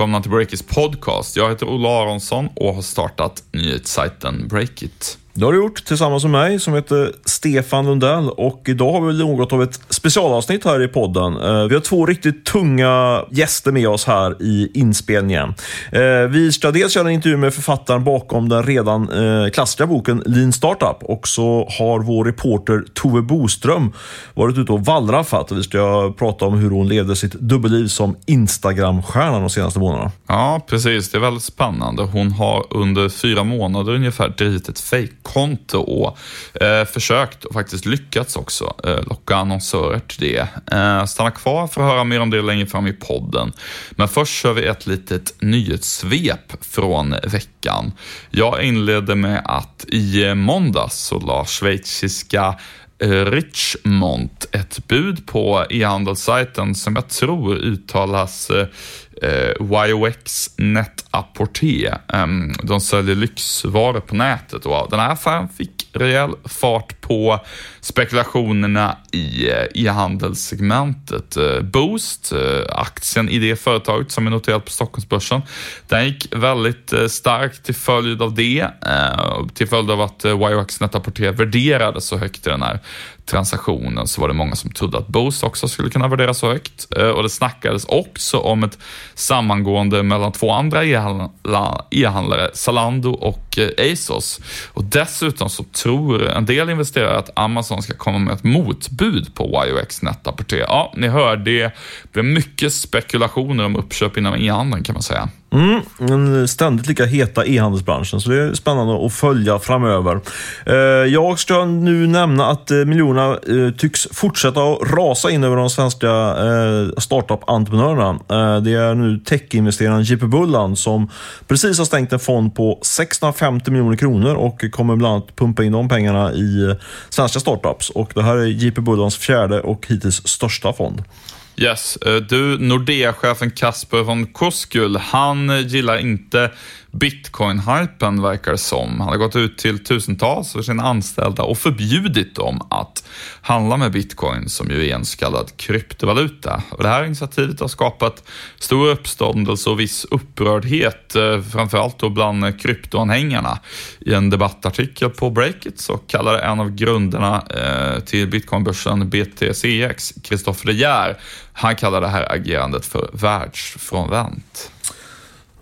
Välkomna till Breakits podcast. Jag heter Ola Aronsson och har startat nyhetssajten Breakit. Det har du gjort tillsammans med mig som heter Stefan Lundell och idag har vi något av ett specialavsnitt här i podden. Eh, vi har två riktigt tunga gäster med oss här i inspelningen. Eh, vi ska dels göra en intervju med författaren bakom den redan eh, klassiska boken Lean Startup och så har vår reporter Tove Boström varit ute och wallraffat och vi ska prata om hur hon levde sitt dubbelliv som Instagram-stjärna de senaste månaderna. Ja, precis. Det är väldigt spännande. Hon har under fyra månader ungefär drivit ett fake konto och eh, försökt och faktiskt lyckats också eh, locka annonsörer till det. Eh, stanna kvar för att höra mer om det längre fram i podden. Men först kör vi ett litet nyhetssvep från veckan. Jag inledde med att i måndags så la schweiziska Richmont Richmond ett bud på e-handelssajten som jag tror uttalas eh, eh, YOX Net-Apporté. Um, ehm, de säljer lyxvaror på nätet och den här affären fick rejäl fart på spekulationerna i eh, e-handelssegmentet. Eh, Boost, eh, aktien i det företaget som är noterat på Stockholmsbörsen, den gick väldigt starkt till följd av det, till följd av att YOX Net-Apporté värderades så högt i den här transaktionen så var det många som trodde att Boost också skulle kunna värderas så högt. Och det snackades också om ett sammangående mellan två andra e-handlare, Zalando och ASOS. Och dessutom så tror en del investerare att Amazon ska komma med ett motbud på YOX Netapporter. Ja, ni hör, det blir mycket spekulationer om uppköp inom e-handeln kan man säga. Mm, den ständigt lika heta e-handelsbranschen, så det är spännande att följa framöver. Eh, jag ska nu nämna att eh, miljonerna eh, tycks fortsätta att rasa in över de svenska startup-entreprenörerna. Det är nu techinvesteraren JP Bullan som precis har stängt en fond på 650 miljoner kronor och kommer bland annat pumpa in de pengarna i svenska startups. Och det här är JP Bullans fjärde och hittills största fond. Yes, eh, du Nordea-chefen Kasper von Koskull, han gillar inte bitcoin-hypen verkar det som. Han har gått ut till tusentals för sina anställda och förbjudit dem att handla med bitcoin som ju är en så kallad kryptovaluta. Och det här initiativet har skapat stor uppståndelse och viss upprördhet, eh, framförallt då bland kryptoanhängarna. I en debattartikel på Breakit så kallar en av grunderna eh, till bitcoinbörsen BTCX, Kristoffer De Geer, han kallar det här agerandet för världsfrånvänt.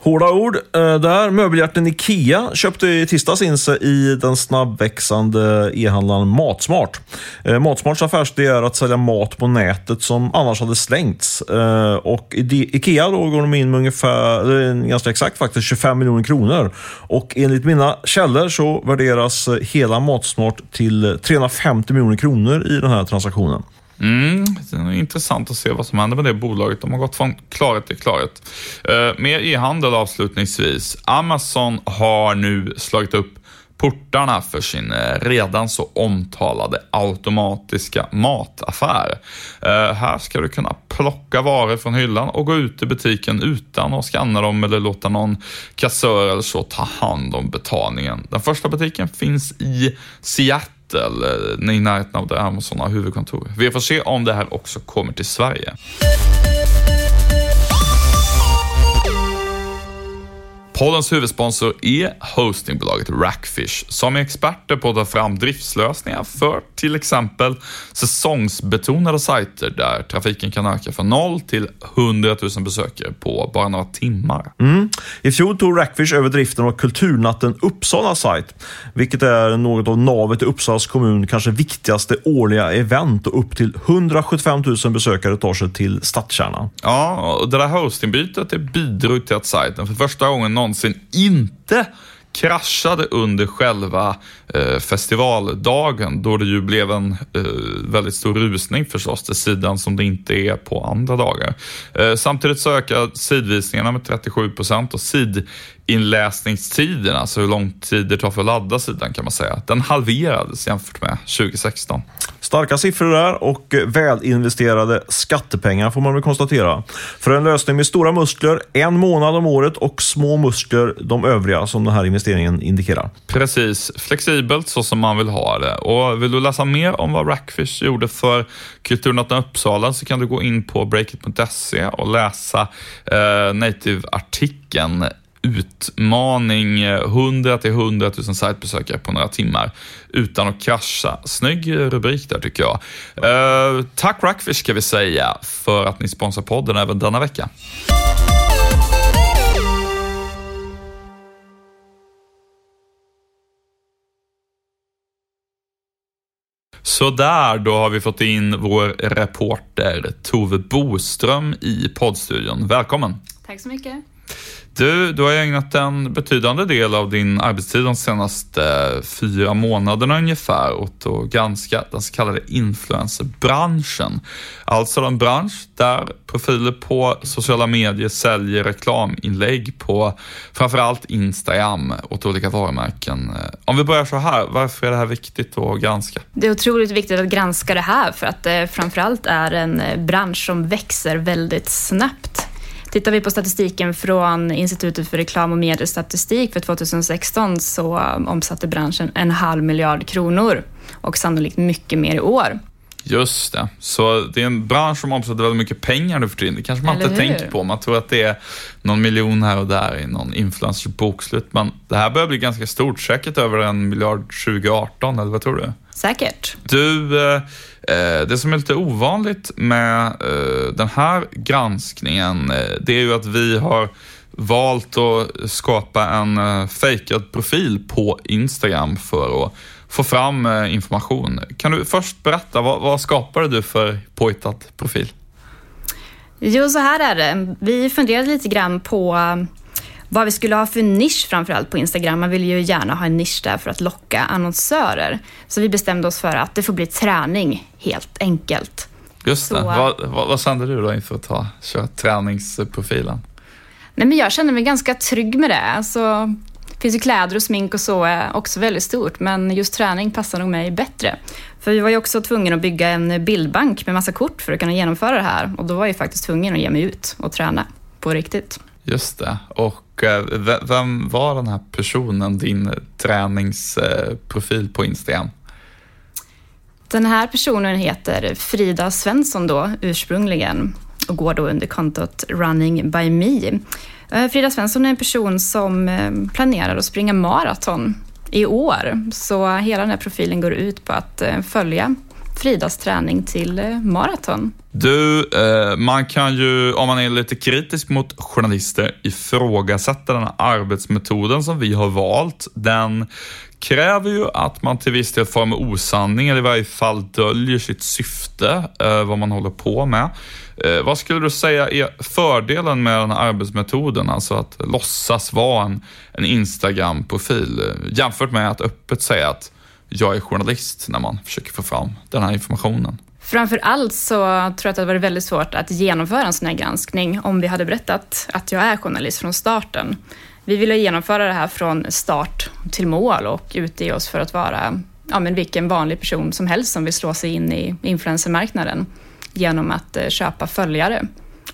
Hårda ord. Eh, där möbeljätten Ikea köpte i tisdags in sig i den snabbväxande e-handlaren Matsmart. Eh, Matsmarts affärsidé är att sälja mat på nätet som annars hade slängts. Eh, och Ikea då går de in med ungefär, eh, ganska exakt faktiskt, 25 miljoner kronor. Och enligt mina källor så värderas eh, hela Matsmart till 350 miljoner kronor i den här transaktionen. Mm, det är intressant att se vad som händer med det bolaget. De har gått från klarhet till klarhet. Eh, mer e-handel avslutningsvis. Amazon har nu slagit upp portarna för sin eh, redan så omtalade automatiska mataffär. Eh, här ska du kunna plocka varor från hyllan och gå ut i butiken utan att skanna dem eller låta någon kassör eller så ta hand om betalningen. Den första butiken finns i Seattle Seattle, eh, i närheten av där Amazon har huvudkontor. Vi får se om det här också kommer till Sverige. Poddens huvudsponsor är hostingbolaget Rackfish som är experter på att ta fram driftslösningar för till exempel säsongsbetonade sajter där trafiken kan öka från 0 till 100 000 besökare på bara några timmar. Mm. I fjol tog Rackfish över driften av Kulturnatten Uppsala sajt, vilket är något av navet i Uppsalas kommun kanske viktigaste årliga event och upp till 175 000 besökare tar sig till stadskärnan. Ja, och det där hostingbytet bidrog till att sajten för första gången någonsin inte kraschade under själva eh, festivaldagen då det ju blev en eh, väldigt stor rusning förstås till sidan som det inte är på andra dagar. Eh, samtidigt så ökar sidvisningarna med 37 procent och sidinläsningstiden, alltså hur lång tid det tar för att ladda sidan kan man säga, den halverades jämfört med 2016. Starka siffror där och eh, välinvesterade skattepengar får man väl konstatera. För en lösning med stora muskler en månad om året och små muskler de övriga som den här investeringen indikerar. Precis, flexibelt så som man vill ha det. Och vill du läsa mer om vad Rackfish gjorde för Kulturnatten Uppsala så kan du gå in på breakit.se och läsa eh, native-artikeln utmaning 100 till 100 000 sajtbesökare på några timmar utan att krascha. Snygg rubrik där tycker jag. Eh, tack Rackfish ska vi säga för att ni sponsrar podden även denna vecka. Så där, då har vi fått in vår reporter Tove Boström i poddstudion. Välkommen! Tack så mycket. Du, du har ägnat en betydande del av din arbetstid de senaste eh, fyra månaderna ungefär åt att granska den så kallade influencerbranschen. Alltså en bransch där profiler på sociala medier säljer reklaminlägg på framförallt Instagram åt olika varumärken. Eh, om vi börjar så här, varför är det här viktigt att granska? Det är otroligt viktigt att granska det här för att det framförallt är en bransch som växer väldigt snabbt. Tittar vi på statistiken från Institutet för reklam och mediestatistik för 2016 så omsatte branschen en halv miljard kronor och sannolikt mycket mer i år. Just det, så det är en bransch som omsätter väldigt mycket pengar nu för tiden. Det kanske man Eller inte hur? tänker på. Man tror att det är någon miljon här och där i någon influencers bokslut. Men det här börjar bli ganska stort, säkert över en miljard 2018, eller vad tror du? Säkert. Du, eh, eh, det som är lite ovanligt med eh, den här granskningen, det är ju att vi har valt att skapa en fejkad profil på Instagram för att få fram information. Kan du först berätta, vad, vad skapade du för påhittad profil? Jo, så här är det. Vi funderade lite grann på vad vi skulle ha för nisch framförallt på Instagram. Man vill ju gärna ha en nisch där för att locka annonsörer. Så vi bestämde oss för att det får bli träning helt enkelt. Just det. Så, vad, vad, vad kände du då inför att ta, köra träningsprofilen? Nej, men jag kände mig ganska trygg med det. Alltså, det finns ju kläder och smink och så är också väldigt stort, men just träning passar nog mig bättre. För vi var ju också tvungna att bygga en bildbank med massa kort för att kunna genomföra det här och då var jag faktiskt tvungen att ge mig ut och träna på riktigt. Just det. Och eh, vem var den här personen, din träningsprofil på Instagram? Den här personen heter Frida Svensson då ursprungligen och går då under kontot Running by Me. Eh, Frida Svensson är en person som eh, planerar att springa maraton i år, så hela den här profilen går ut på att eh, följa Fridas träning till maraton. Du, man kan ju, om man är lite kritisk mot journalister, ifrågasätta den här arbetsmetoden som vi har valt. Den kräver ju att man till viss del far med osanning, eller i varje fall döljer sitt syfte, vad man håller på med. Eh, vad skulle du säga är fördelen med den här arbetsmetoden, alltså att låtsas vara en, en Instagram-profil, eh, jämfört med att öppet säga att jag är journalist när man försöker få fram den här informationen. Framför allt så tror jag att det hade varit väldigt svårt att genomföra en sån här granskning om vi hade berättat att jag är journalist från starten. Vi ville genomföra det här från start till mål och utge oss för att vara ja, men vilken vanlig person som helst som vill slå sig in i influencermarknaden genom att eh, köpa följare.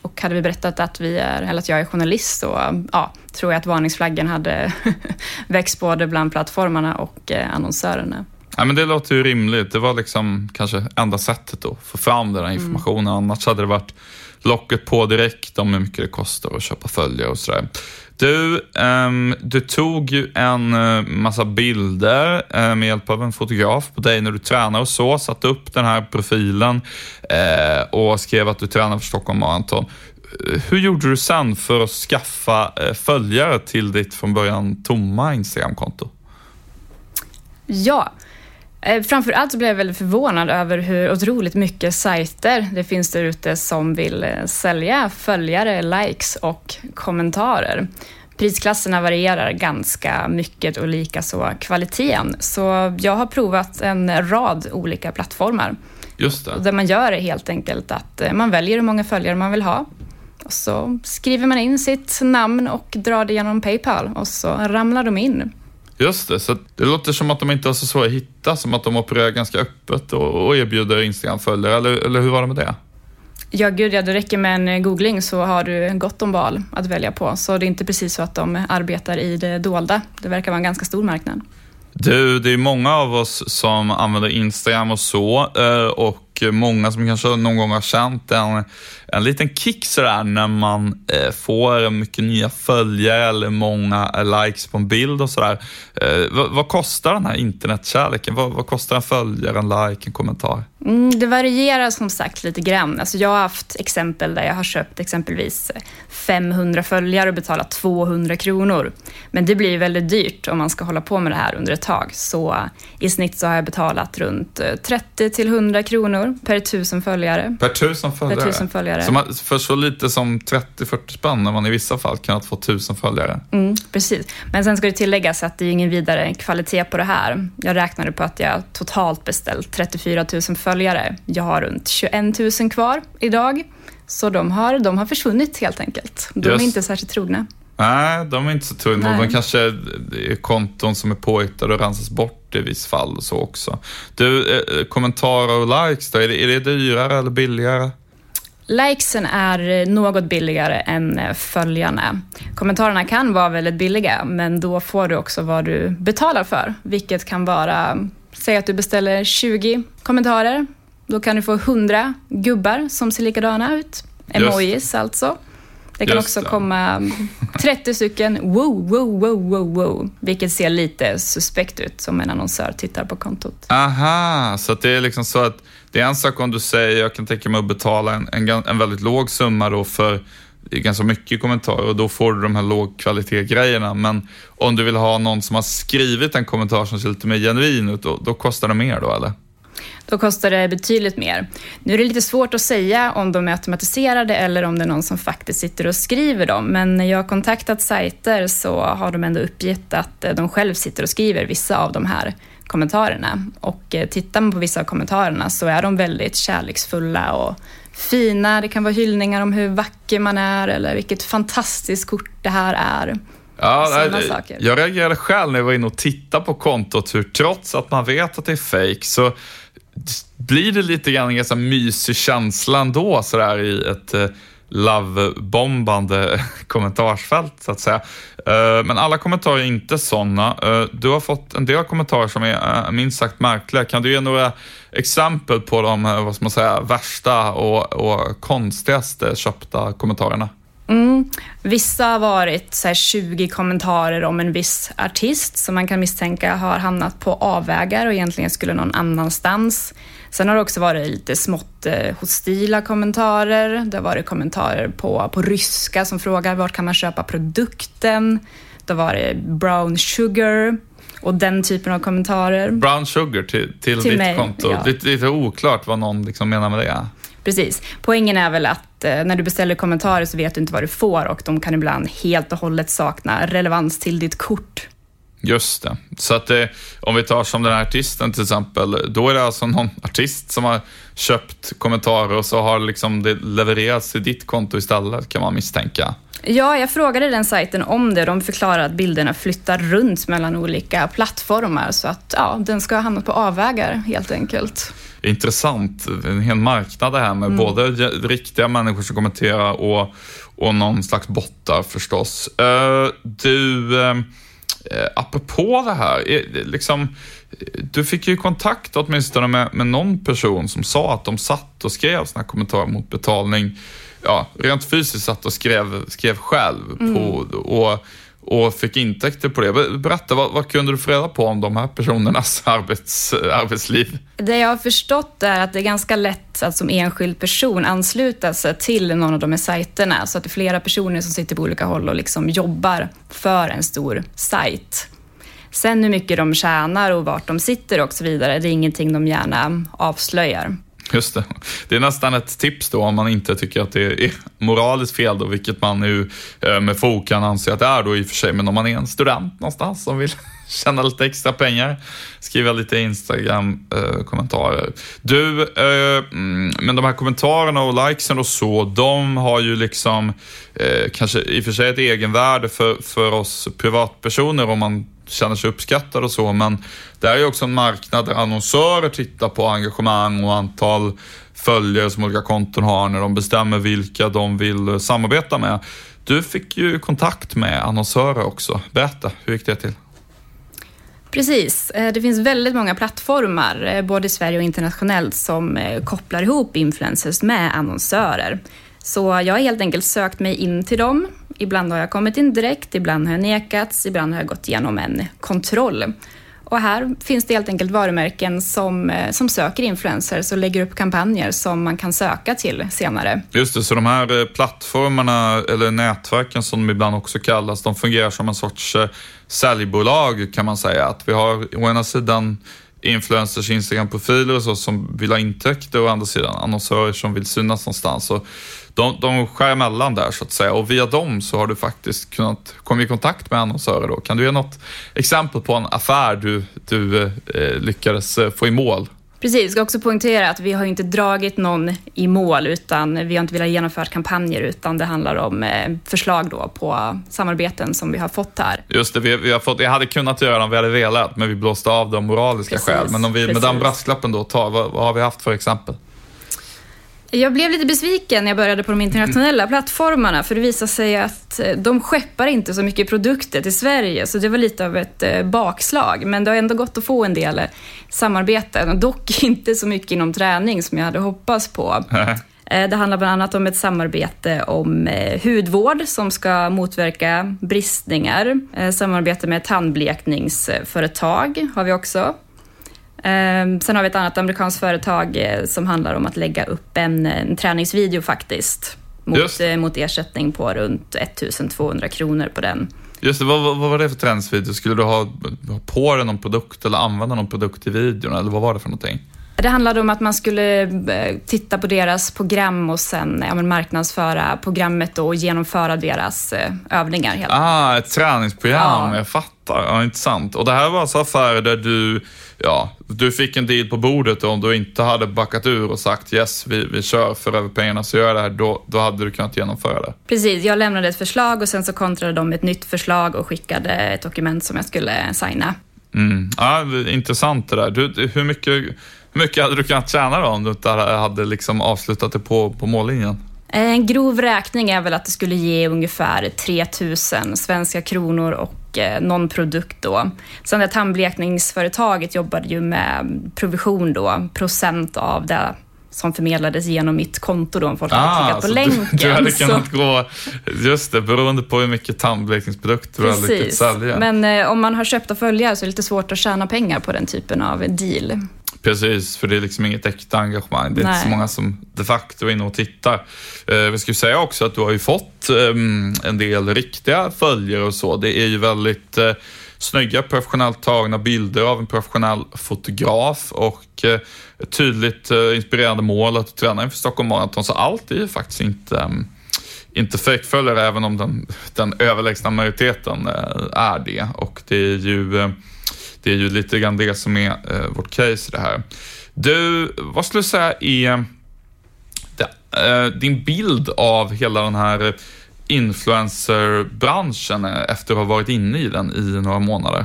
Och hade vi berättat att, vi är, eller att jag är journalist så ja, tror jag att varningsflaggen hade växt både bland plattformarna och eh, annonsörerna. Ja, men det låter ju rimligt. Det var liksom kanske enda sättet att få fram den här mm. informationen. Mm. Annars hade det varit locket på direkt om hur mycket det kostar att köpa följare och sådär. Du, um, du tog ju en eh, massa bilder uh, med hjälp av en fotograf på dig när du tränar och så. Satte upp den här profilen uh, och skrev att du tränar för Stockholm Marathon. Hur gjorde du sen för att skaffa följare till ditt från början tomma Instagramkonto? Ja, Eh, framför allt så blev jag väldigt förvånad över hur otroligt mycket sajter det finns där ute som vill eh, sälja följare, likes och kommentarer. Prisklasserna varierar ganska mycket och likaså kvaliteten. Så jag har provat en rad olika plattformar. Just det. Där man gör det helt enkelt att eh, man väljer hur många följare man vill ha. Och så skriver man in sitt namn och drar det genom Paypal och så ramlar de in Just det, så det låter som att de inte har så svårt att hitta, som att de opererar ganska öppet och, och erbjuder Instagram-följare, eller, eller hur var det med det? Ja, gud ja, det räcker med en googling så har du gott om val att välja på. Så det är inte precis så att de arbetar i det dolda. Det verkar vara en ganska stor marknad. Du, det är många av oss som använder Instagram och så eh, och eh, många som kanske någon gång har känt en, en liten kick sådär när man eh, får mycket nya följare eller många eh, likes på en bild och sådär. Eh, vad, vad, kostar den här internetkärleken? Vad, vad, kostar en följare, en like, en kommentar? Mm, det varierar som sagt lite grann. Alltså jag har haft exempel där jag har köpt exempelvis 500 följare och betalat 200 kronor. Men det blir väldigt dyrt om man ska hålla på med det här under ett tag. Så i snitt så har jag betalat runt 30 till 100 kronor per tusen följare. Per tusen följare? Per tusen följare. Så man, för så lite som 30-40 spänn när man i vissa fall kan få tusen följare? Mm, precis. Men sen ska det tilläggas att det är ingen vidare kvalitet på det här. Jag räknade på att jag totalt beställt 34 000 följare. Jag har runt 21 000 kvar idag. Så de har, de har försvunnit helt enkelt. De Just. är inte särskilt trogna. Nej, de är inte så trogna. De kanske är konton som är påhittade och rensas bort i viss fall och så också. Du, eh, kommentarer och likes då, är det, är det dyrare eller billigare? Likesen är något billigare än följarna. Kommentarerna kan vara väldigt billiga, men då får du också vad du betalar för, vilket kan vara, säg att du beställer 20 kommentarer, då kan du få 100 gubbar som ser likadana ut. Emojis Just. alltså. Det kan Just också komma 30 stycken wow, wow, wow, wow, wow, vilket ser lite suspekt ut som en annonsör tittar på kontot. Aha, så det är liksom så att det är en sak om du säger jag kan tänka mig att betala en, en, en väldigt låg summa då för ganska mycket kommentarer och då får du de här lågkvalitet-grejerna. Men om du vill ha någon som har skrivit en kommentar som ser lite mer genuin ut, då, då kostar det mer då eller? Då kostar det betydligt mer. Nu är det lite svårt att säga om de är automatiserade eller om det är någon som faktiskt sitter och skriver dem. Men när jag har kontaktat sajter så har de ändå uppgett att eh, de själv sitter och skriver vissa av de här kommentarerna. Och eh, tittar man på vissa av kommentarerna så är de väldigt kärleksfulla och fina. Det kan vara hyllningar om hur vacker man är eller vilket fantastiskt kort det här är. Ja, nej, saker. Jag reagerade själv när jag var inne och tittade på kontot hur trots att man vet att det är fake så blir det lite grann en ganska mysig känsla ändå sådär i ett eh, love-bombande kommentarsfält så att säga. Eh, men alla kommentarer är inte sådana. Eh, du har fått en del kommentarer som är eh, minst sagt märkliga. Kan du ge några exempel på de vad ska man säga, värsta och, och konstigaste köpta kommentarerna? Mm. Vissa har varit så 20 kommentarer om en viss artist som man kan misstänka har hamnat på avvägar och egentligen skulle någon annanstans. Sen har det också varit lite smått eh, hostila kommentarer. Det har varit kommentarer på, på ryska som frågar vart kan man köpa produkten. Det har varit brown sugar och den typen av kommentarer. Brown sugar till, till, till ditt mig, konto. Ja. Lite, lite oklart vad någon liksom menar med det. Precis. Poängen är väl att eh, när du beställer kommentarer så vet du inte vad du får och de kan ibland helt och hållet sakna relevans till ditt kort. Just det. Så att eh, om vi tar som den här artisten till exempel, då är det alltså någon artist som har köpt kommentarer och så har liksom det levererats till ditt konto istället kan man misstänka. Ja, jag frågade den sajten om det. De förklarar att bilderna flyttar runt mellan olika plattformar så att ja, den ska hamna på avvägar helt enkelt intressant. En hel marknad det här med mm. både riktiga människor som kommenterar och, och någon slags bottar förstås. Uh, du, uh, apropå det här, liksom, du fick ju kontakt åtminstone med, med någon person som sa att de satt och skrev sådana kommentarer mot betalning. Ja, rent fysiskt satt och skrev, skrev själv. Mm. På, och och fick intäkter på det. Berätta, vad, vad, kunde du få reda på om de här personernas arbets, arbetsliv? Det jag har förstått är att det är ganska lätt att som enskild person ansluta sig till någon av de här sajterna, så att det är flera personer som sitter på olika håll och liksom jobbar för en stor sajt. Sen hur mycket de tjänar och vart de sitter och så vidare, det är ingenting de gärna avslöjar. Just det. Det är nästan ett tips då om man inte tycker att det är moraliskt fel då, vilket man nu eh, med fog kan anse att det är då i och för sig. Men om man är en student någonstans som vill tjäna lite extra pengar, skriva lite Instagram-kommentarer. Eh, du, eh, mm, men de här kommentarerna och likesen och så, de har ju liksom kanske i och för sig ett egenvärde för, för oss privatpersoner om man känner sig uppskattade och så, men det är ju också en marknad där annonsörer tittar på engagemang och antal följare som olika konton har när de bestämmer vilka de vill samarbeta med. Du fick ju kontakt med annonsörer också. Berätta, hur gick det till? Precis. Eh, det finns väldigt många plattformar, eh, både i Sverige och internationellt, som eh, kopplar ihop influencers med annonsörer. Så jag har helt enkelt sökt mig in till dem. Ibland har jag kommit in direkt, ibland har jag nekats, ibland har jag gått igenom en kontroll. Och här finns det helt enkelt varumärken som, eh, som söker influencers och lägger upp kampanjer som man kan söka till senare. Just det, så de här eh, plattformarna, eller nätverken som de ibland också kallas, de fungerar som en sorts eh, säljbolag kan man säga. Att vi har å ena sidan influencers Instagram-profiler och så som vill ha intäkter och å andra sidan annonsörer som vill synas någonstans. Och de, de skär emellan där så att säga och via dem så har du faktiskt kunnat komma i kontakt med annonsörer då. Kan du ge något exempel på en affär du, du eh, lyckades eh, få i mål? Precis, jag ska också poängtera att vi har inte dragit någon i mål, utan vi har inte velat genomföra kampanjer, utan det handlar om eh, förslag då på samarbeten som vi har fått här. Just det, vi, vi har fått, jag hade kunnat göra det om vi hade velat, men vi blåste av de moraliska precis, skäl. Men om vi precis. med den brasklappen då tar, vad, vad har vi haft för exempel? Jag blev lite besviken när jag började på de internationella plattformarna för det visade sig att eh, de skeppar inte så mycket produkter till Sverige så det var lite av ett eh, bakslag. Men det har ändå gått att få en del eh, samarbeten, dock inte så mycket inom träning som jag hade hoppats på. Det handlar bland annat om ett samarbete om hudvård som ska motverka bristningar. Samarbete med tandblekningsföretag har vi också. Ehm, sen har vi ett annat amerikanskt företag eh, som handlar om att lägga upp en, en träningsvideo faktiskt. Mot, eh, mot ersättning på runt 1200 kronor på den. Just det, vad, vad, vad var det för träningsvideo? Skulle du ha, ha på dig någon produkt eller använda någon produkt i videon? Eller vad var det för någonting? Det handlade om att man skulle eh, titta på deras program och sen ja, marknadsföra programmet och genomföra deras övningar. Helt. Ah, ett träningsprogram. Ja. Jag fattar. Ja, intressant. Och det här var alltså affärer där du ja, du fick en deal på bordet och om du inte hade backat ur och sagt yes, vi, vi kör, för över pengarna så gör jag det här, då, då hade du kunnat genomföra det. Precis, jag lämnade ett förslag och sen så kontrade de ett nytt förslag och skickade ett dokument som jag skulle signa. Mm. Ja, intressant det där. Du, hur, mycket, mycket hade du kunnat tjäna då om du inte hade liksom avslutat det på, på mållinjen? En grov räkning är väl att det skulle ge ungefär 3000 svenska kronor och eh, någon produkt då. Sen det tandblekningsföretaget jobbade ju med provision då, procent av det som förmedlades genom mitt konto då, om folk hade ah, klickat på länken. Du, du hade kunnat gå, just det, beroende på hur mycket tandblekningsprodukter du hade lyckats sälja. Men eh, om man har köpta följare så är det lite svårt att tjäna pengar på den typen av deal. Precis, för det är liksom inget äkta engagemang. Det är Nej. inte så många som de facto är inne och tittar. Eh, vi ska säga också att du har ju fått eh, en del riktiga följare och så. Det är ju väldigt eh, snygga professionellt tagna bilder av en professionell fotograf och eh, ett tydligt eh, inspirerande mål att träna inför Stockholm Marathon. Så allt är ju faktiskt inte um, inte fejkföljare, även om den, den överlägsna majoriteten eh, är det. Och det är ju det är ju lite grann det som är eh, vårt case i det här. Du, vad skulle du säga är det, eh, din bild av hela den här influencerbranschen efter att ha varit inne i den i några månader?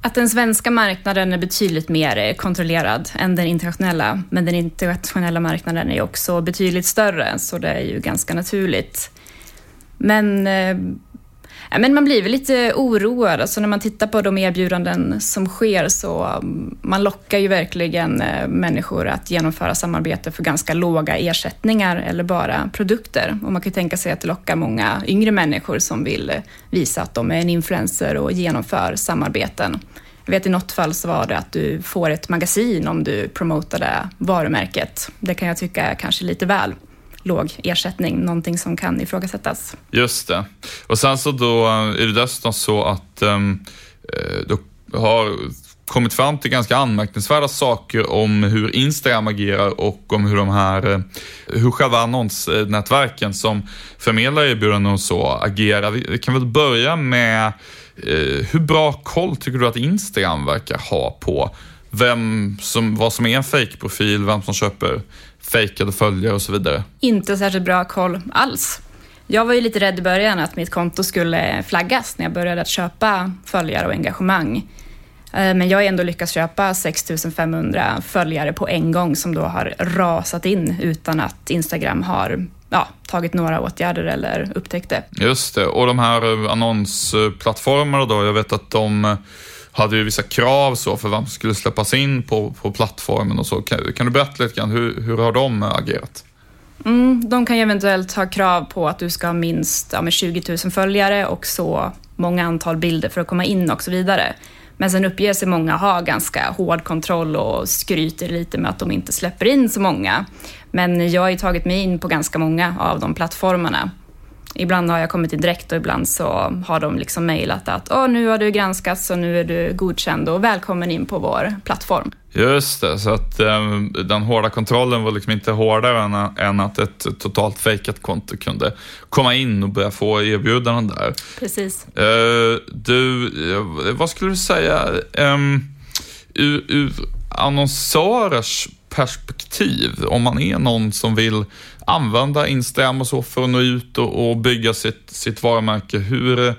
Att den svenska marknaden är betydligt mer eh, kontrollerad än den internationella. Men den internationella marknaden är också betydligt större, så det är ju ganska naturligt. Men eh, men man blir väl lite oroad. Alltså när man tittar på de erbjudanden som sker så mm, man lockar ju verkligen eh, människor att genomföra samarbete för ganska låga ersättningar eller bara produkter. Och man kan tänka sig att det lockar många yngre människor som vill eh, visa att de är en influencer och genomför samarbeten. Jag vet i något fall så var det att du får ett magasin om du promotade varumärket. Det kan jag tycka är kanske lite väl låg ersättning, någonting som kan ifrågasättas. Just det. Och sen så då eh, är det dessutom så att ehm, eh, um, du har kommit fram till ganska anmärkningsvärda saker om hur Instagram agerar och om hur de här, eh, hur själva annonsnätverken som förmedlar erbjudanden och så agerar. Vi kan väl börja med eh, hur bra koll tycker du att Instagram verkar ha på vem som, vad som är en fake-profil, vem som köper fejkade följare och så vidare? Inte särskilt bra koll alls. Jag var ju lite rädd i början att mitt konto skulle flaggas när jag började att köpa följare och engagemang. Eh, men jag har ändå lyckats köpa 6500 följare på en gång som då har rasat in utan att Instagram har ja, tagit några åtgärder eller upptäckt det. Just det, och de här annonsplattformarna då, jag vet att de hade ju vissa krav så för vem som skulle släppas in på, på plattformen och så. Kan, kan du berätta lite grann, hur, hur har de agerat? Mm, de kan ju eventuellt ha krav på att du ska ha minst ja, 20 000 följare och så många antal bilder för att komma in och så vidare. Men sen uppger sig många ha ganska hård kontroll och skryter lite med att de inte släpper in så många. Men jag har ju tagit mig in på ganska många av de plattformarna. Ibland har jag kommit in direkt och ibland så har de liksom mejlat att Åh, nu har du granskats och nu är du godkänd och välkommen in på vår plattform. Just det, så att um, den hårda kontrollen var liksom inte hårdare än, än att ett totalt fejkat konto kunde komma in och börja få erbjudanden där. Precis. Uh, du, uh, vad skulle du säga, um, ur, ur annonsörers perspektiv, om man är någon som vill använda Instagram och så för att nå ut och, och bygga sitt, sitt varumärke, hur, eh,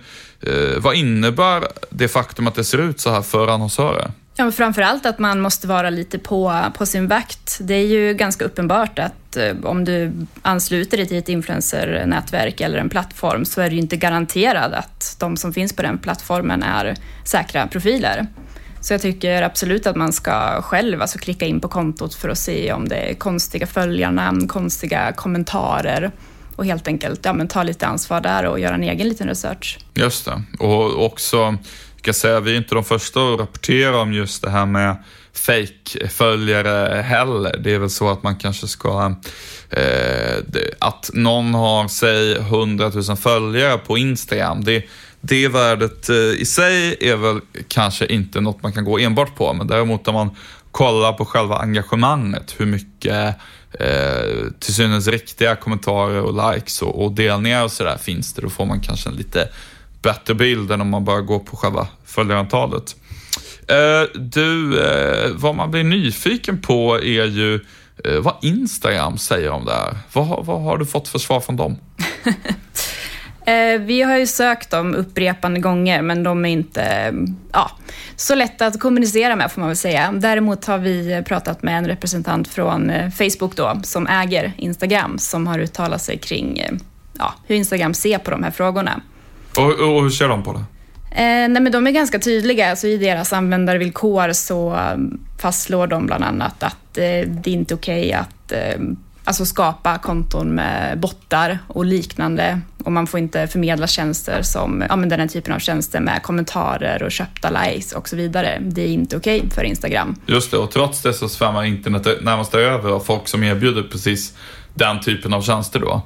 vad innebär det faktum att det ser ut så här för annonsörer? Ja, framförallt att man måste vara lite på, på sin vakt. Det är ju ganska uppenbart att eh, om du ansluter dig till ett influencernätverk eller en plattform så är det ju inte garanterad att de som finns på den plattformen är säkra profiler. Så jag tycker absolut att man ska själv alltså klicka in på kontot för att se om det är konstiga följarnamn, konstiga kommentarer och helt enkelt ja, men ta lite ansvar där och göra en egen liten research. Just det. Och också, ska säga, vi är inte de första att rapportera om just det här med fake-följare heller. Det är väl så att man kanske ska... Eh, att någon har, säg, 100 000 följare på Instagram. Det, det värdet eh, i sig är väl kanske inte något man kan gå enbart på, men däremot om man kollar på själva engagemanget, hur mycket eh, till synes riktiga kommentarer och likes och, och delningar och sådär finns det, då får man kanske en lite bättre bild än om man bara går på själva följarantalet. Eh, du, eh, vad man blir nyfiken på är ju eh, vad Instagram säger om det här. Vad, vad har du fått för svar från dem? Eh, vi har ju sökt dem upprepande gånger, men de är inte ja, så lätta att kommunicera med får man väl säga. Däremot har vi pratat med en representant från eh, Facebook då, som äger Instagram, som har uttalat sig kring eh, ja, hur Instagram ser på de här frågorna. Och, och hur ser de på det? Eh, nej, men de är ganska tydliga. Alltså, I deras användarvillkor så fastslår de bland annat att eh, det är inte okej okay att eh, alltså skapa konton med bottar och liknande. Och man får inte förmedla tjänster som ja, men den här typen av tjänster med kommentarer och köpta likes och så vidare. Det är inte okej okay för Instagram. Just det, och trots det så svämmar internet närmast över av folk som erbjuder precis den typen av tjänster då.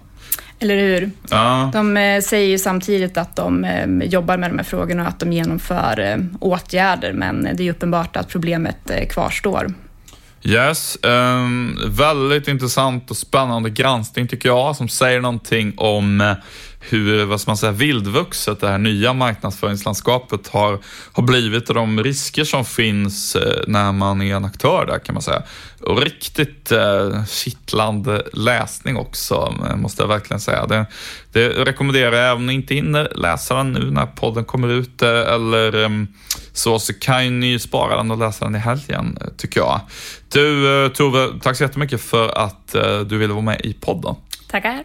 Eller hur? Ja. De eh, säger ju samtidigt att de eh, jobbar med de här frågorna och att de genomför eh, åtgärder, men det är uppenbart att problemet kvarstår. Yes, um, väldigt intressant och spännande granskning tycker jag som säger någonting om hur vad ska man säga, vildvuxet det här nya marknadsföringslandskapet har, har blivit och de risker som finns eh, när man är en aktör där kan man säga. Och riktigt eh, kittlande läsning också, eh, måste jag verkligen säga. Det, det rekommenderar jag, om ni inte hinner läsa den nu när podden kommer ut eh, eller så, så kan ni spara den och läsa den i helgen, tycker jag. Du, Tove, tack så jättemycket för att du ville vara med i podden. Tackar.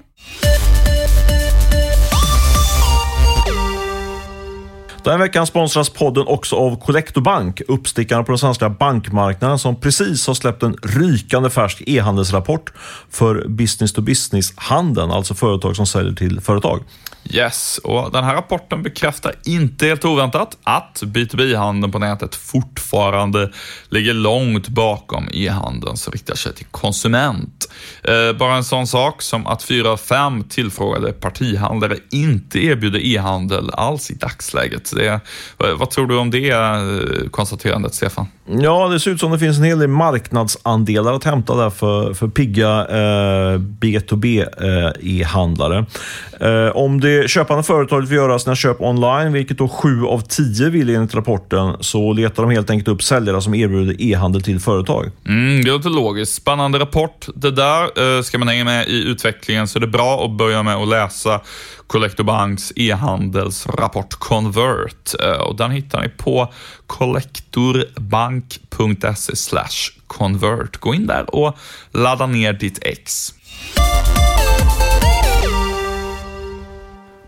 Den veckan sponsras podden också av Collector Bank, uppstickarna på den svenska bankmarknaden som precis har släppt en rykande färsk e-handelsrapport för business to business-handeln, alltså företag som säljer till företag. Yes, och den här rapporten bekräftar inte helt oväntat att B2B-handeln på nätet fortfarande ligger långt bakom e-handeln som riktar sig till konsument. Eh, bara en sån sak som att fyra av fem tillfrågade partihandlare inte erbjuder e-handel alls i dagsläget. Det, vad tror du om det eh, konstaterandet, Stefan? Ja, det ser ut som det finns en hel del marknadsandelar att hämta där för, för pigga eh, B2B-e-handlare. Eh, eh, om det köpande företaget vill göra sina köp online, vilket då sju av tio vill enligt rapporten, så letar de helt enkelt upp säljare som erbjuder e-handel till företag. Mm, det låter logiskt. Spännande rapport. Det där, eh, ska man hänga med i utvecklingen så är det bra att börja med att läsa Collector Banks e-handelsrapport Convert. Eh, och den hittar ni på collectorbank.se convert. Gå in där och ladda ner ditt ex.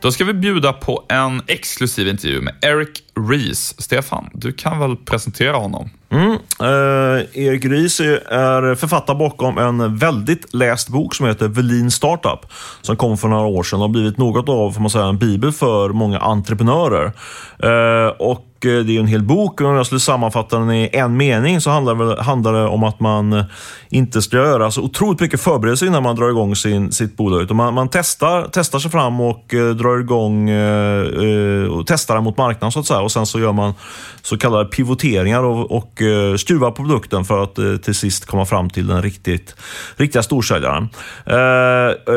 Då ska vi bjuda på en exklusiv intervju med Eric Rees. Stefan, du kan väl presentera honom? Mm. Eh, Erik Ries är författare bakom en väldigt läst bok som heter Velin Startup, som kom för några år sedan och har blivit något av får man säga, en bibel för många entreprenörer. Eh, och eh, det är en hel bok och om jag skulle sammanfatta den i en mening så handlar det, handlar det om att man inte ska göra så otroligt mycket förberedelser innan man drar igång sin, sitt bolag. Utan man, man testar, testar sig fram och eh, drar igång eh, eh och testar mot marknaden så att säga. Och sen så gör man så kallade pivoteringar och, och och eh, skruva på produkten för att eh, till sist komma fram till den riktigt, riktiga storsäljaren. Eh,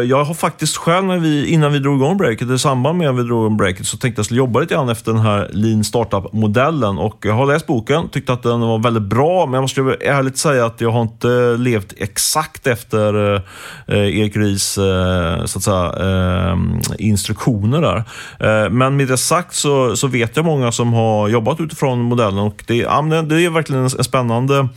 jag har faktiskt själv, när vi, innan vi drog igång breaket, i samband med att vi drog igång breaket, så tänkte jag skulle jobba lite grann efter den här lean startup modellen och jag har läst boken, tyckte att den var väldigt bra, men jag måste ärligt säga att jag har inte levt exakt efter Erik Ries så att säga, instruktioner där. Men med det sagt så, så vet jag många som har jobbat utifrån modellen och det, det är verkligen en spännande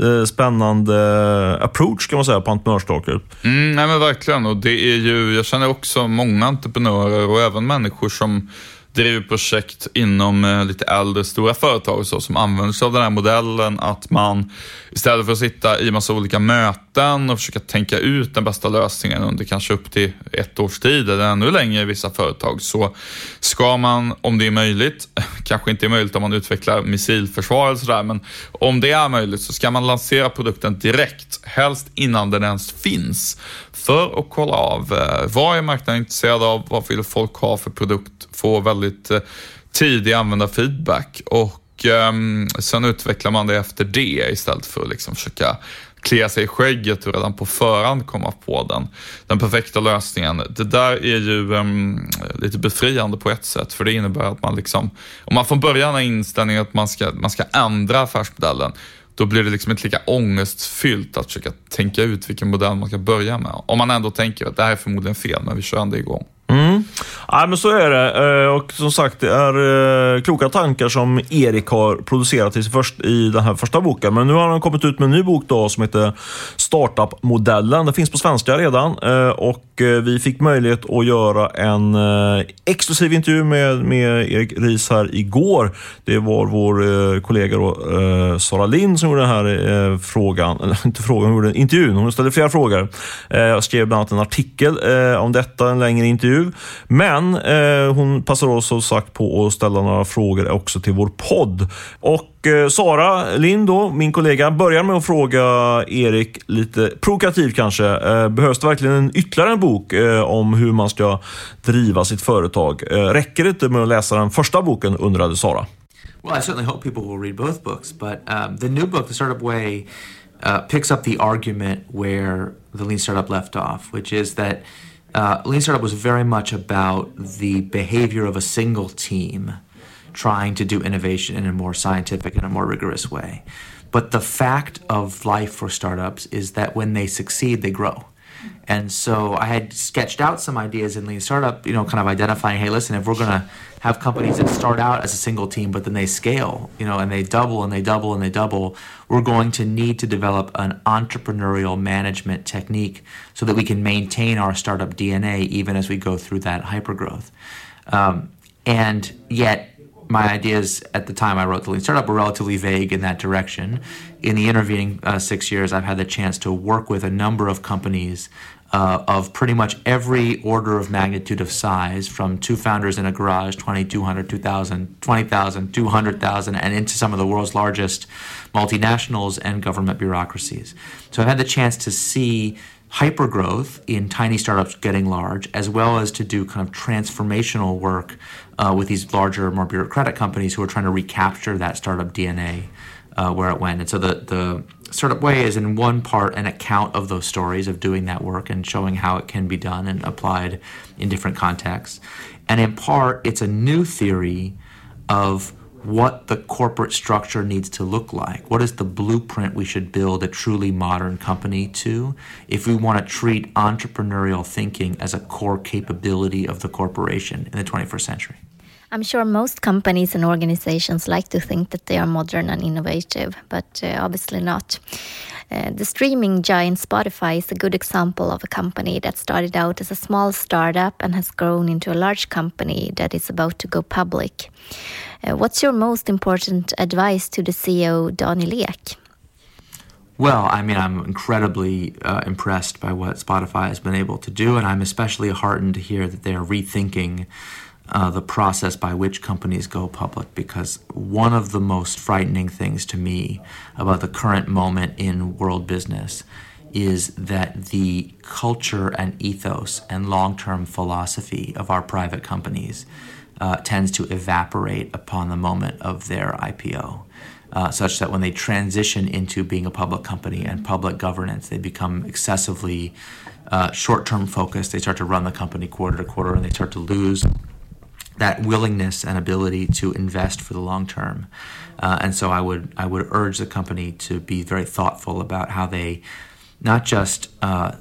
eh, spännande approach kan man säga på entreprenörskapet. Mm, nej men verkligen och det är ju, jag känner också många entreprenörer och även människor som driver projekt inom eh, lite äldre stora företag så, som använder sig av den här modellen att man istället för att sitta i massa olika möten och försöka tänka ut den bästa lösningen under kanske upp till ett års tid eller ännu längre i vissa företag så ska man, om det är möjligt, kanske inte är möjligt om man utvecklar missilförsvar eller sådär, men om det är möjligt så ska man lansera produkten direkt, helst innan den ens finns, för att kolla av eh, vad är marknaden intresserad av, vad vill folk ha för produkt, få väldigt väldigt eh, tidig användarfeedback och um, sen utvecklar man det efter det istället för att liksom försöka klia sig i skägget och redan på förhand komma på den, den perfekta lösningen. Det där är ju um, lite befriande på ett sätt, för det innebär att man liksom, om man från början har inställningen att man ska, man ska ändra affärsmodellen, då blir det liksom inte lika ångestfyllt att försöka tänka ut vilken modell man ska börja med. Om man ändå tänker att det här är förmodligen fel, men vi kör ändå igång. Mm. Ja, men så är det. Eh, och som sagt, det är eh, kloka tankar som Erik har producerat i, först, i den här första boken. Men nu har han kommit ut med en ny bok då, som heter Startup-modellen. Den finns på svenska redan eh, och Eh, vi fick möjlighet att göra en eh, exklusiv intervju med, med Erik Ries här igår. Det var vår eh, kollega då, Sara Lind som gjorde den här frågan, eller inte frågan, hon gjorde intervjun. Hon ställde flera frågor. Jag skrev bland annat en artikel om detta, en längre intervju. Men hon passade också sagt på att ställa några frågor också till vår podd. Och och eh, Sara Lind, då, min kollega, börjar med att fråga Erik lite provokativt kanske. Eh, behövs det verkligen en ytterligare en bok eh, om hur man ska driva sitt företag? Räcker det inte med att läsa den första boken, undrade Sara. Well, I certainly hope people will read both books, but um, the new book, The Startup Way, uh, picks up the argument where the Lean Startup left off, which is that uh, Lean Startup was very much about the behavior of a single team trying to do innovation in a more scientific and a more rigorous way. But the fact of life for startups is that when they succeed, they grow. And so I had sketched out some ideas in Lean Startup, you know, kind of identifying, hey, listen, if we're going to have companies that start out as a single team, but then they scale, you know, and they double and they double and they double, we're going to need to develop an entrepreneurial management technique so that we can maintain our startup DNA even as we go through that hypergrowth. Um, and yet, my ideas at the time I wrote the Lean Startup were relatively vague in that direction. In the intervening uh, six years, I've had the chance to work with a number of companies uh, of pretty much every order of magnitude of size, from two founders in a garage, 20, 200, 2,000, 20,000, 200,000, and into some of the world's largest multinationals and government bureaucracies. So I've had the chance to see hypergrowth in tiny startups getting large, as well as to do kind of transformational work uh, with these larger, more bureaucratic companies who are trying to recapture that startup DNA uh, where it went. And so the, the startup way is in one part an account of those stories of doing that work and showing how it can be done and applied in different contexts. And in part, it's a new theory of what the corporate structure needs to look like. What is the blueprint we should build a truly modern company to if we want to treat entrepreneurial thinking as a core capability of the corporation in the 21st century? I'm sure most companies and organizations like to think that they are modern and innovative, but uh, obviously not. Uh, the streaming giant Spotify is a good example of a company that started out as a small startup and has grown into a large company that is about to go public. Uh, what's your most important advice to the CEO, Daniel Ek? Well, I mean, I'm incredibly uh, impressed by what Spotify has been able to do, and I'm especially heartened to hear that they are rethinking uh, the process by which companies go public because one of the most frightening things to me about the current moment in world business is that the culture and ethos and long term philosophy of our private companies uh, tends to evaporate upon the moment of their IPO. Uh, such that when they transition into being a public company and public governance, they become excessively uh, short term focused. They start to run the company quarter to quarter and they start to lose that willingness and ability to invest for the long term. Uh, and so I would I would urge the company to be very thoughtful about how they not just uh,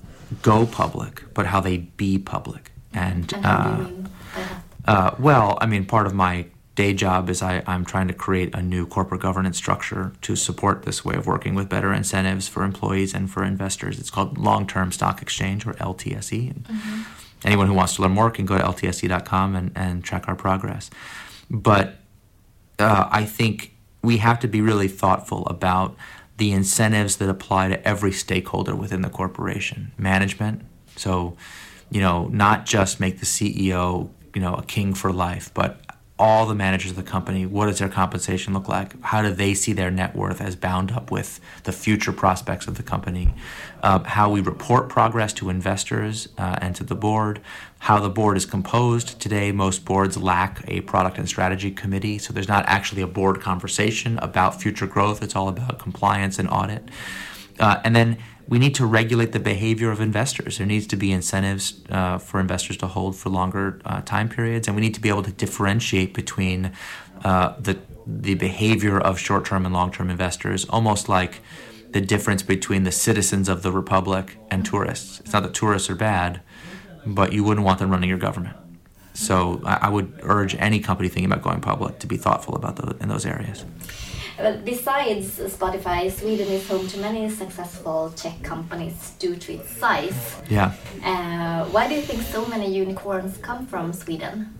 go public, but how they be public. And, and uh, uh, well, I mean, part of my day job is I, I'm trying to create a new corporate governance structure to support this way of working with better incentives for employees and for investors. It's called Long Term Stock Exchange or LTSE. Mm-hmm anyone who wants to learn more can go to ltse.com and, and track our progress. But uh, I think we have to be really thoughtful about the incentives that apply to every stakeholder within the corporation. Management, so you know, not just make the CEO you know a king for life, but all the managers of the company, what does their compensation look like? How do they see their net worth as bound up with the future prospects of the company? Uh, how we report progress to investors uh, and to the board, how the board is composed. Today, most boards lack a product and strategy committee, so there's not actually a board conversation about future growth. It's all about compliance and audit. Uh, and then we need to regulate the behavior of investors. There needs to be incentives uh, for investors to hold for longer uh, time periods, and we need to be able to differentiate between uh, the the behavior of short-term and long-term investors, almost like the difference between the citizens of the republic and tourists. It's not that tourists are bad, but you wouldn't want them running your government. So I, I would urge any company thinking about going public to be thoughtful about in those areas. But besides Spotify, Sweden is home to many successful tech companies due to its size. Yeah. Uh, why do you think so many unicorns come from Sweden?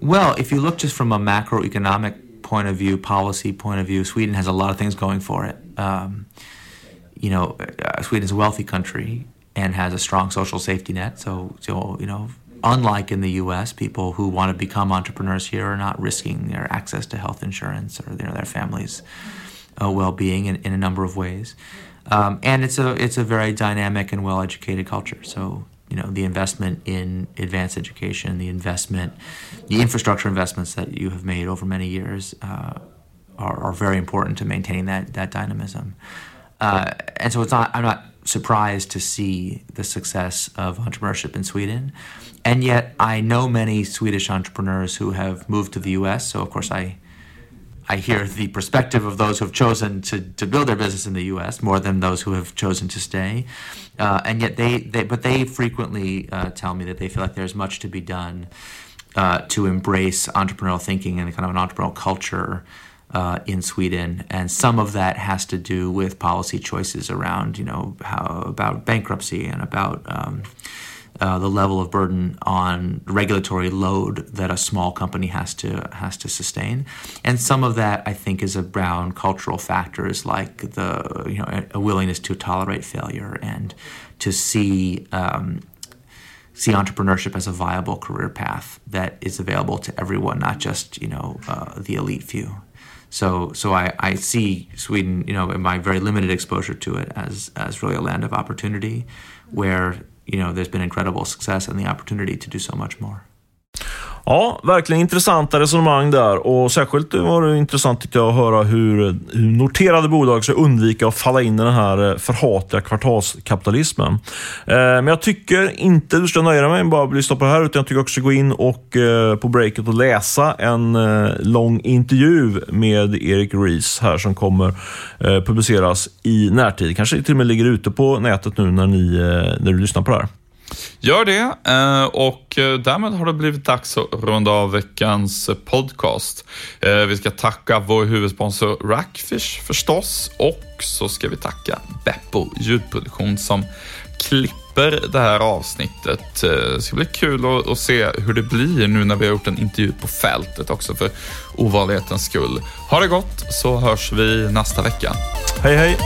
Well, if you look just from a macroeconomic point of view, policy point of view, Sweden has a lot of things going for it. Um, you know, uh, Sweden is a wealthy country and has a strong social safety net. So, so you know, unlike in the U.S., people who want to become entrepreneurs here are not risking their access to health insurance or you know, their families' uh, well-being in, in, a number of ways. Um, and it's a it's a very dynamic and well-educated culture. So you know the investment in advanced education, the investment, the infrastructure investments that you have made over many years uh, are, are, very important to maintaining that that dynamism. Uh, and so it's not I'm not surprised to see the success of entrepreneurship in Sweden. And yet, I know many Swedish entrepreneurs who have moved to the US. So, of course, I, I hear the perspective of those who have chosen to, to build their business in the US more than those who have chosen to stay. Uh, and yet, they, they, but they frequently uh, tell me that they feel like there's much to be done uh, to embrace entrepreneurial thinking and kind of an entrepreneurial culture uh, in Sweden, and some of that has to do with policy choices around, you know, how about bankruptcy and about um, uh, the level of burden on regulatory load that a small company has to has to sustain, and some of that I think is around cultural factors like the you know a willingness to tolerate failure and to see. Um, see entrepreneurship as a viable career path that is available to everyone, not just you know uh, the elite few. So so I, I see Sweden, you know, in my very limited exposure to it as as really a land of opportunity where, you know, there's been incredible success and the opportunity to do so much more. Ja, verkligen intressanta resonemang där och särskilt var det intressant tyckte jag att höra hur, hur noterade bolag ska undvika att falla in i den här eh, förhatliga kvartalskapitalismen. Eh, men jag tycker inte du ska nöja dig med bara att lyssna på det här utan jag tycker också gå in och eh, på breaket och läsa en eh, lång intervju med Erik Rees här som kommer eh, publiceras i närtid. Kanske till och med ligger ute på nätet nu när, ni, eh, när du lyssnar på det här. Gör det eh, och eh, därmed har det blivit dags att runda av veckans podcast. Eh, vi ska tacka vår huvudsponsor Rackfish förstås och så ska vi tacka Beppo ljudproduktion som klipper det här avsnittet. Det ska bli kul att se hur det blir nu när vi har gjort en intervju på fältet också för ovanlighetens skull. Ha det gott så hörs vi nästa vecka. Hej hej!